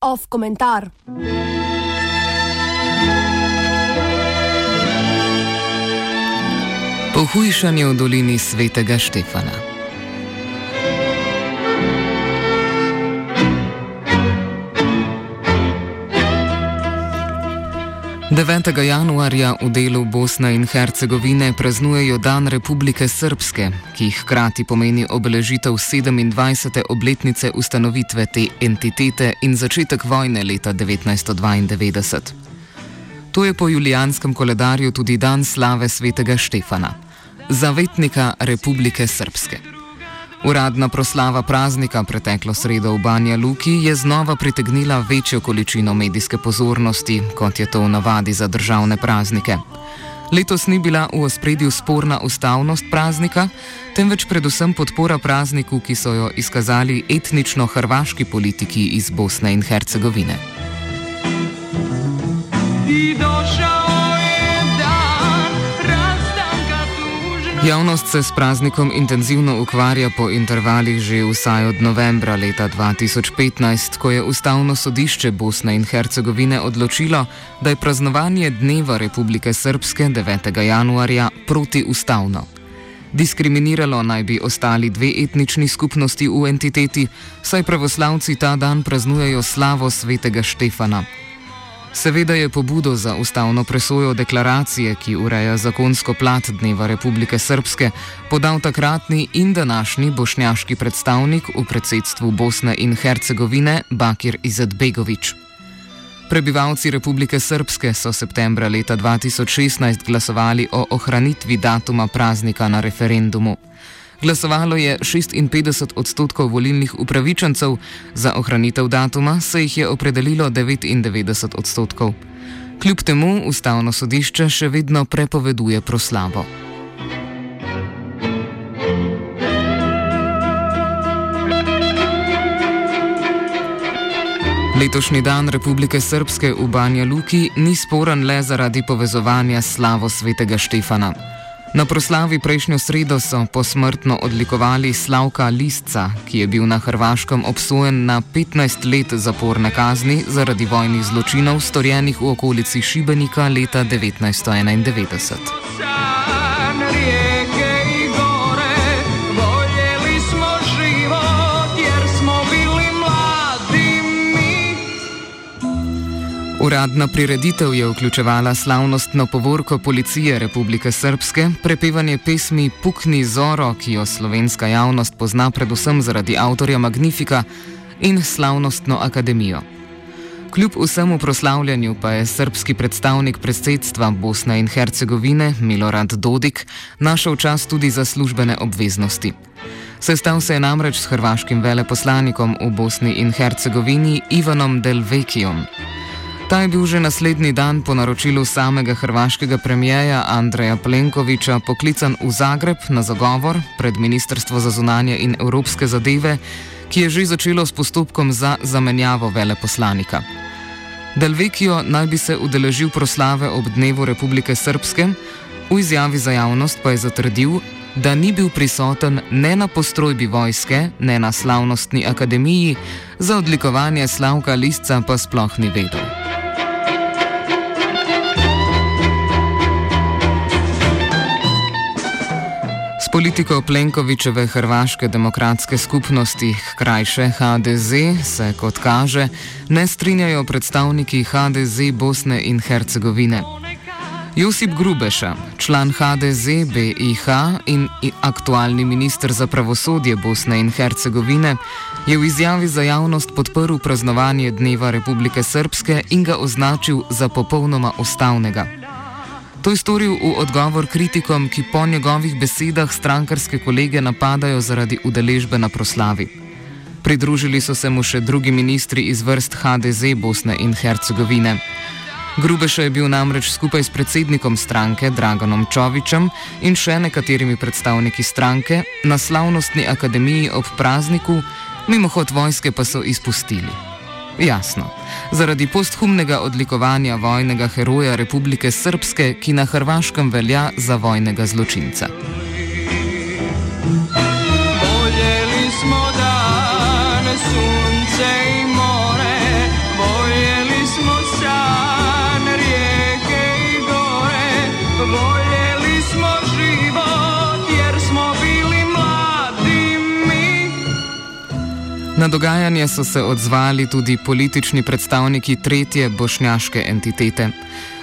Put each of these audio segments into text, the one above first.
Off komentar. Pohujšanje v dolini svetega Štefana. 9. januarja v delu Bosne in Hercegovine praznujejo Dan Republike Srpske, ki hkrati pomeni obeležitev 27. obletnice ustanovitve te entitete in začetek vojne leta 1992. To je po julijanskem koledarju tudi dan slave svetega Štefana, zavetnika Republike Srpske. Uradna proslava praznika preteklo sredo v Banja Luki je znova pritegnila večjo količino medijske pozornosti, kot je to v navadi za državne praznike. Letos ni bila v ospredju sporna ustavnost praznika, temveč predvsem podpora prazniku, ki so jo izkazali etnično-hrvaški politiki iz Bosne in Hercegovine. Javnost se s praznikom intenzivno ukvarja po intervalih že vsaj od novembra leta 2015, ko je Ustavno sodišče Bosne in Hercegovine odločilo, da je praznovanje Dneva Republike Srpske 9. januarja protiustavno. Diskriminiralo naj bi ostali dve etnični skupnosti v entiteti, saj pravoslavci ta dan praznujejo slavo svetega Štefana. Seveda je pobudo za ustavno presojo deklaracije, ki ureja zakonsko plat Dneva Republike Srpske, podal takratni in današnji bošnjaški predstavnik v predsedstvu Bosne in Hercegovine Bakir Izetbegovič. Prebivalci Republike Srpske so septembra leta 2016 glasovali o ohranitvi datuma praznika na referendumu. Glasovalo je 56 odstotkov volilnih upravičencev, za ohranitev datuma se jih je opredelilo 99 odstotkov. Kljub temu ustavno sodišče še vedno prepoveduje proslavo. Letošnji dan Republike Srpske v Banja Luki ni sporen le zaradi povezovanja s slavo svetega Štefana. Na proslavi prejšnjo sredo so posmrtno odlikovali Slavka Listca, ki je bil na Hrvaškem obsojen na 15 let zaporne kazni zaradi vojnih zločinov storjenih v okolici Šibenika leta 1991. Uradna prireditev je vključevala slavnostno povorko policije Republike Srpske, prepevanje pesmi Pukni Zoro, ki jo slovenska javnost pozna predvsem zaradi avtorja Magnifika, in slavnostno akademijo. Kljub vsemu proslavljanju pa je srpski predstavnik predsedstva Bosne in Hercegovine Milorad Dodik našel čas tudi za službene obveznosti. Sestal se je namreč s hrvaškim veleposlanikom v Bosni in Hercegovini Ivanom Delvekijom. Ta je bil že naslednji dan po naročilu samega hrvaškega premijeja Andreja Plenkoviča poklican v Zagreb na zagovor pred Ministrstvo za zunanje in evropske zadeve, ki je že začelo s postopkom za zamenjavo veleposlanika. Delvekijo naj bi se udeležil proslave ob dnevu Republike Srpske, v izjavi za javnost pa je zatrdil, da ni bil prisoten ne na postrojbi vojske, ne na slavnostni akademiji, za odlikovanje slavka listca pa sploh ni vedel. politiko Plenkovičeve Hrvaške demokratske skupnosti, krajše HDZ, se kot kaže, ne strinjajo predstavniki HDZ Bosne in Hercegovine. Josip Grubeša, član HDZ BIH in aktualni minister za pravosodje Bosne in Hercegovine, je v izjavi za javnost podprl praznovanje Dneva Republike Srpske in ga označil za popolnoma ustavnega. To je storil v odgovor kritikom, ki po njegovih besedah strankarske kolege napadajo zaradi udeležbe na proslavi. Pridružili so se mu še drugi ministri iz vrst HDZ Bosne in Hercegovine. Grubeša je bil namreč skupaj s predsednikom stranke Dragonom Čovičem in še nekaterimi predstavniki stranke na slavnostni akademiji ob prazniku, mimo hod vojske pa so izpustili. Jasno, zaradi posthumnega odlikovanja vojnega heroja Republike Srpske, ki na Hrvaškem velja za vojnega zločinca. Na dogajanje so se odzvali tudi politični predstavniki tretje bošnjaške entitete.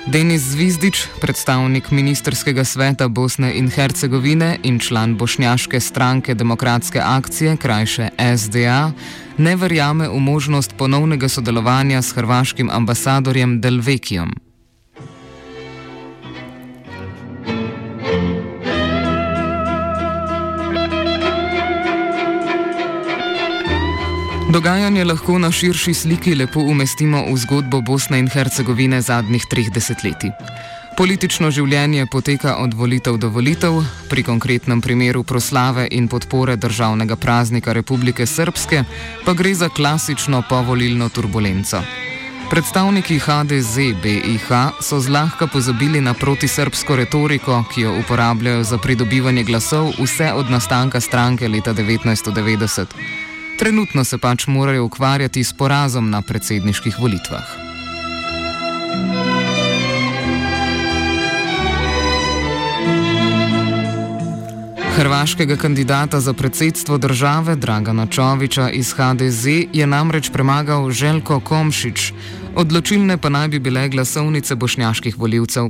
Denis Zvizdič, predstavnik Ministerskega sveta Bosne in Hercegovine in član bošnjaške stranke Demokratske akcije, krajše SDA, ne verjame v možnost ponovnega sodelovanja s hrvaškim ambasadorjem Delvekijom. Dogajanje lahko na širši sliki lepo umestimo v zgodbo Bosne in Hercegovine zadnjih treh desetletij. Politično življenje poteka od volitev do volitev, pri konkretnem primeru proslave in podpore državnega praznika Republike Srpske pa gre za klasično povolilno turbulenco. Predstavniki HDZ BIH so zlahka pozabili na protisrpsko retoriko, ki jo uporabljajo za pridobivanje glasov vse od nastanka stranke leta 1990. Trenutno se pač morajo ukvarjati s porazom na predsedniških volitvah. Hrvaškega kandidata za predsedstvo države Dragana Čoviča iz HDZ je namreč premagal Željko Komšič, odločilne pa naj bi bile glasovnice bošnjaških voljivcev.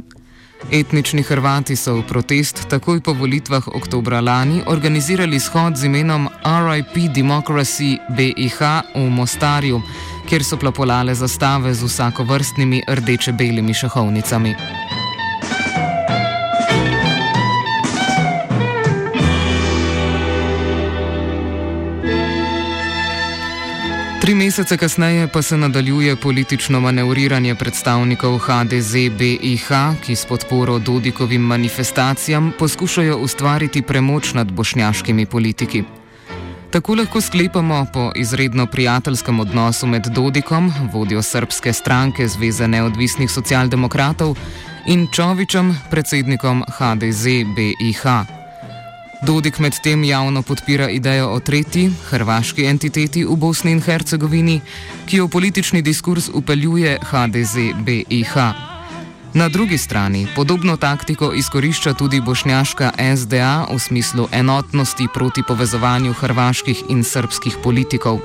Etnični Hrvati so v protest takoj po volitvah oktobra lani organizirali shod z imenom RIP Democracy BIH v Mostarju, kjer so plapolale zastave z vsakovrstnimi rdeče-belimi šahovnicami. Tri mesece kasneje pa se nadaljuje politično manevriranje predstavnikov HDZ-BIH, ki s podporo Dodikovim manifestacijam poskušajo ustvariti premoč nad bošnjaškimi politiki. Tako lahko sklepamo po izredno prijateljskem odnosu med Dodikom, vodjo srpske stranke Zveze neodvisnih socialdemokratov, in Čovičem, predsednikom HDZ-BIH. Dodik medtem javno podpira idejo o tretji, hrvaški entiteti v Bosni in Hercegovini, ki jo politični diskurs upeljuje HDZ-BIH. Na drugi strani podobno taktiko izkorišča tudi bošnjaška SDA v smislu enotnosti proti povezovanju hrvaških in srpskih politikov.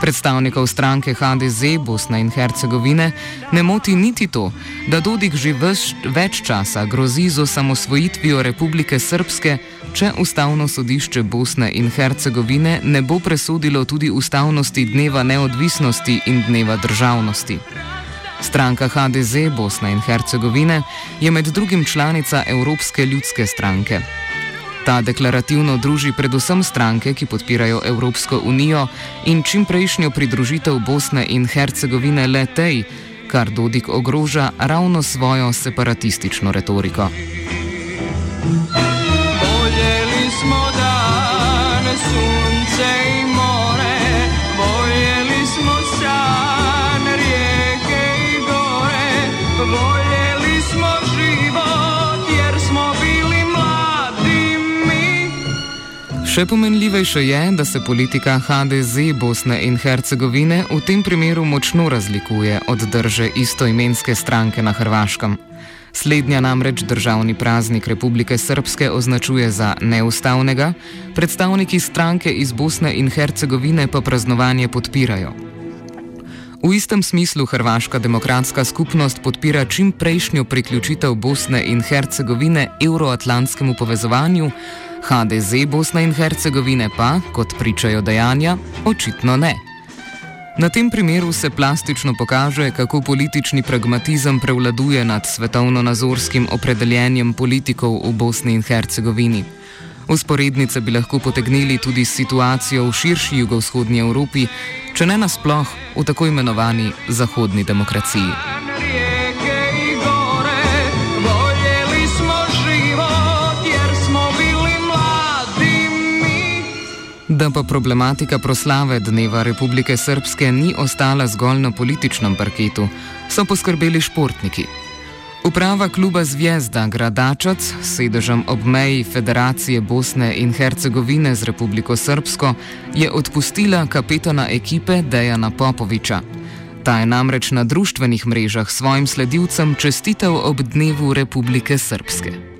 Predstavnikov stranke HDZ Bosna in Hercegovine ne moti niti to, da Dodik že več, več časa grozi z osamosvojitvijo Republike Srpske, če ustavno sodišče Bosne in Hercegovine ne bo presodilo tudi ustavnosti dneva neodvisnosti in dneva državnosti. Stranka HDZ Bosna in Hercegovine je med drugim članica Evropske ljudske stranke. Ta deklarativno druži predvsem stranke, ki podpirajo Evropsko unijo in čimprejšnjo pridružitev Bosne in Hercegovine le tej, kar Dodik ogroža ravno svojo separatistično retoriko. Še pomenljivejše je, da se politika HDZ Bosne in Hercegovine v tem primeru močno razlikuje od drže istoimenske stranke na Hrvaškem. Slednja namreč državni praznik Republike Srpske označuje za neustavnega, predstavniki stranke iz Bosne in Hercegovine pa praznovanje podpirajo. V istem smislu Hrvaška demokratska skupnost podpira čim prejšnjo priključitev Bosne in Hercegovine euroatlantskemu povezovanju, HDZ Bosna in Hercegovine pa, kot pričajo dejanja, očitno ne. Na tem primeru se plastično pokaže, kako politični pragmatizem prevladuje nad svetovno-nazorskim opredeljenjem politikov v Bosni in Hercegovini. Usporednice bi lahko potegnili tudi situacijo v širši jugovzhodnji Evropi, če ne nasploh v tako imenovani zahodni demokraciji. Da pa problematika proslave Dneva Republike Srpske ni ostala zgolj na političnem parketu, so poskrbeli športniki. Uprava kluba Zvezda Gradačac, sedežem ob meji Federacije Bosne in Hercegovine z Republiko Srpsko, je odpustila kapetana ekipe Dejana Popoviča. Ta je namreč na družbenih mrežah svojim sledilcem čestitev ob Dnevu Republike Srpske.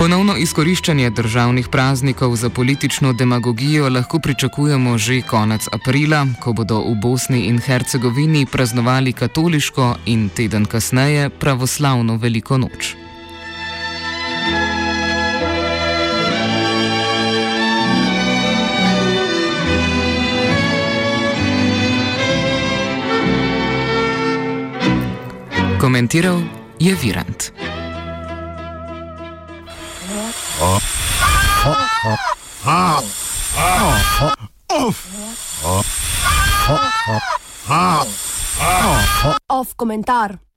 Ponovno izkoriščanje državnih praznikov za politično demagogijo lahko pričakujemo že konec aprila, ko bodo v Bosni in Hercegovini praznovali katoliško in teden kasneje pravoslavno veliko noč. Komentiral je Virant. Off komentar.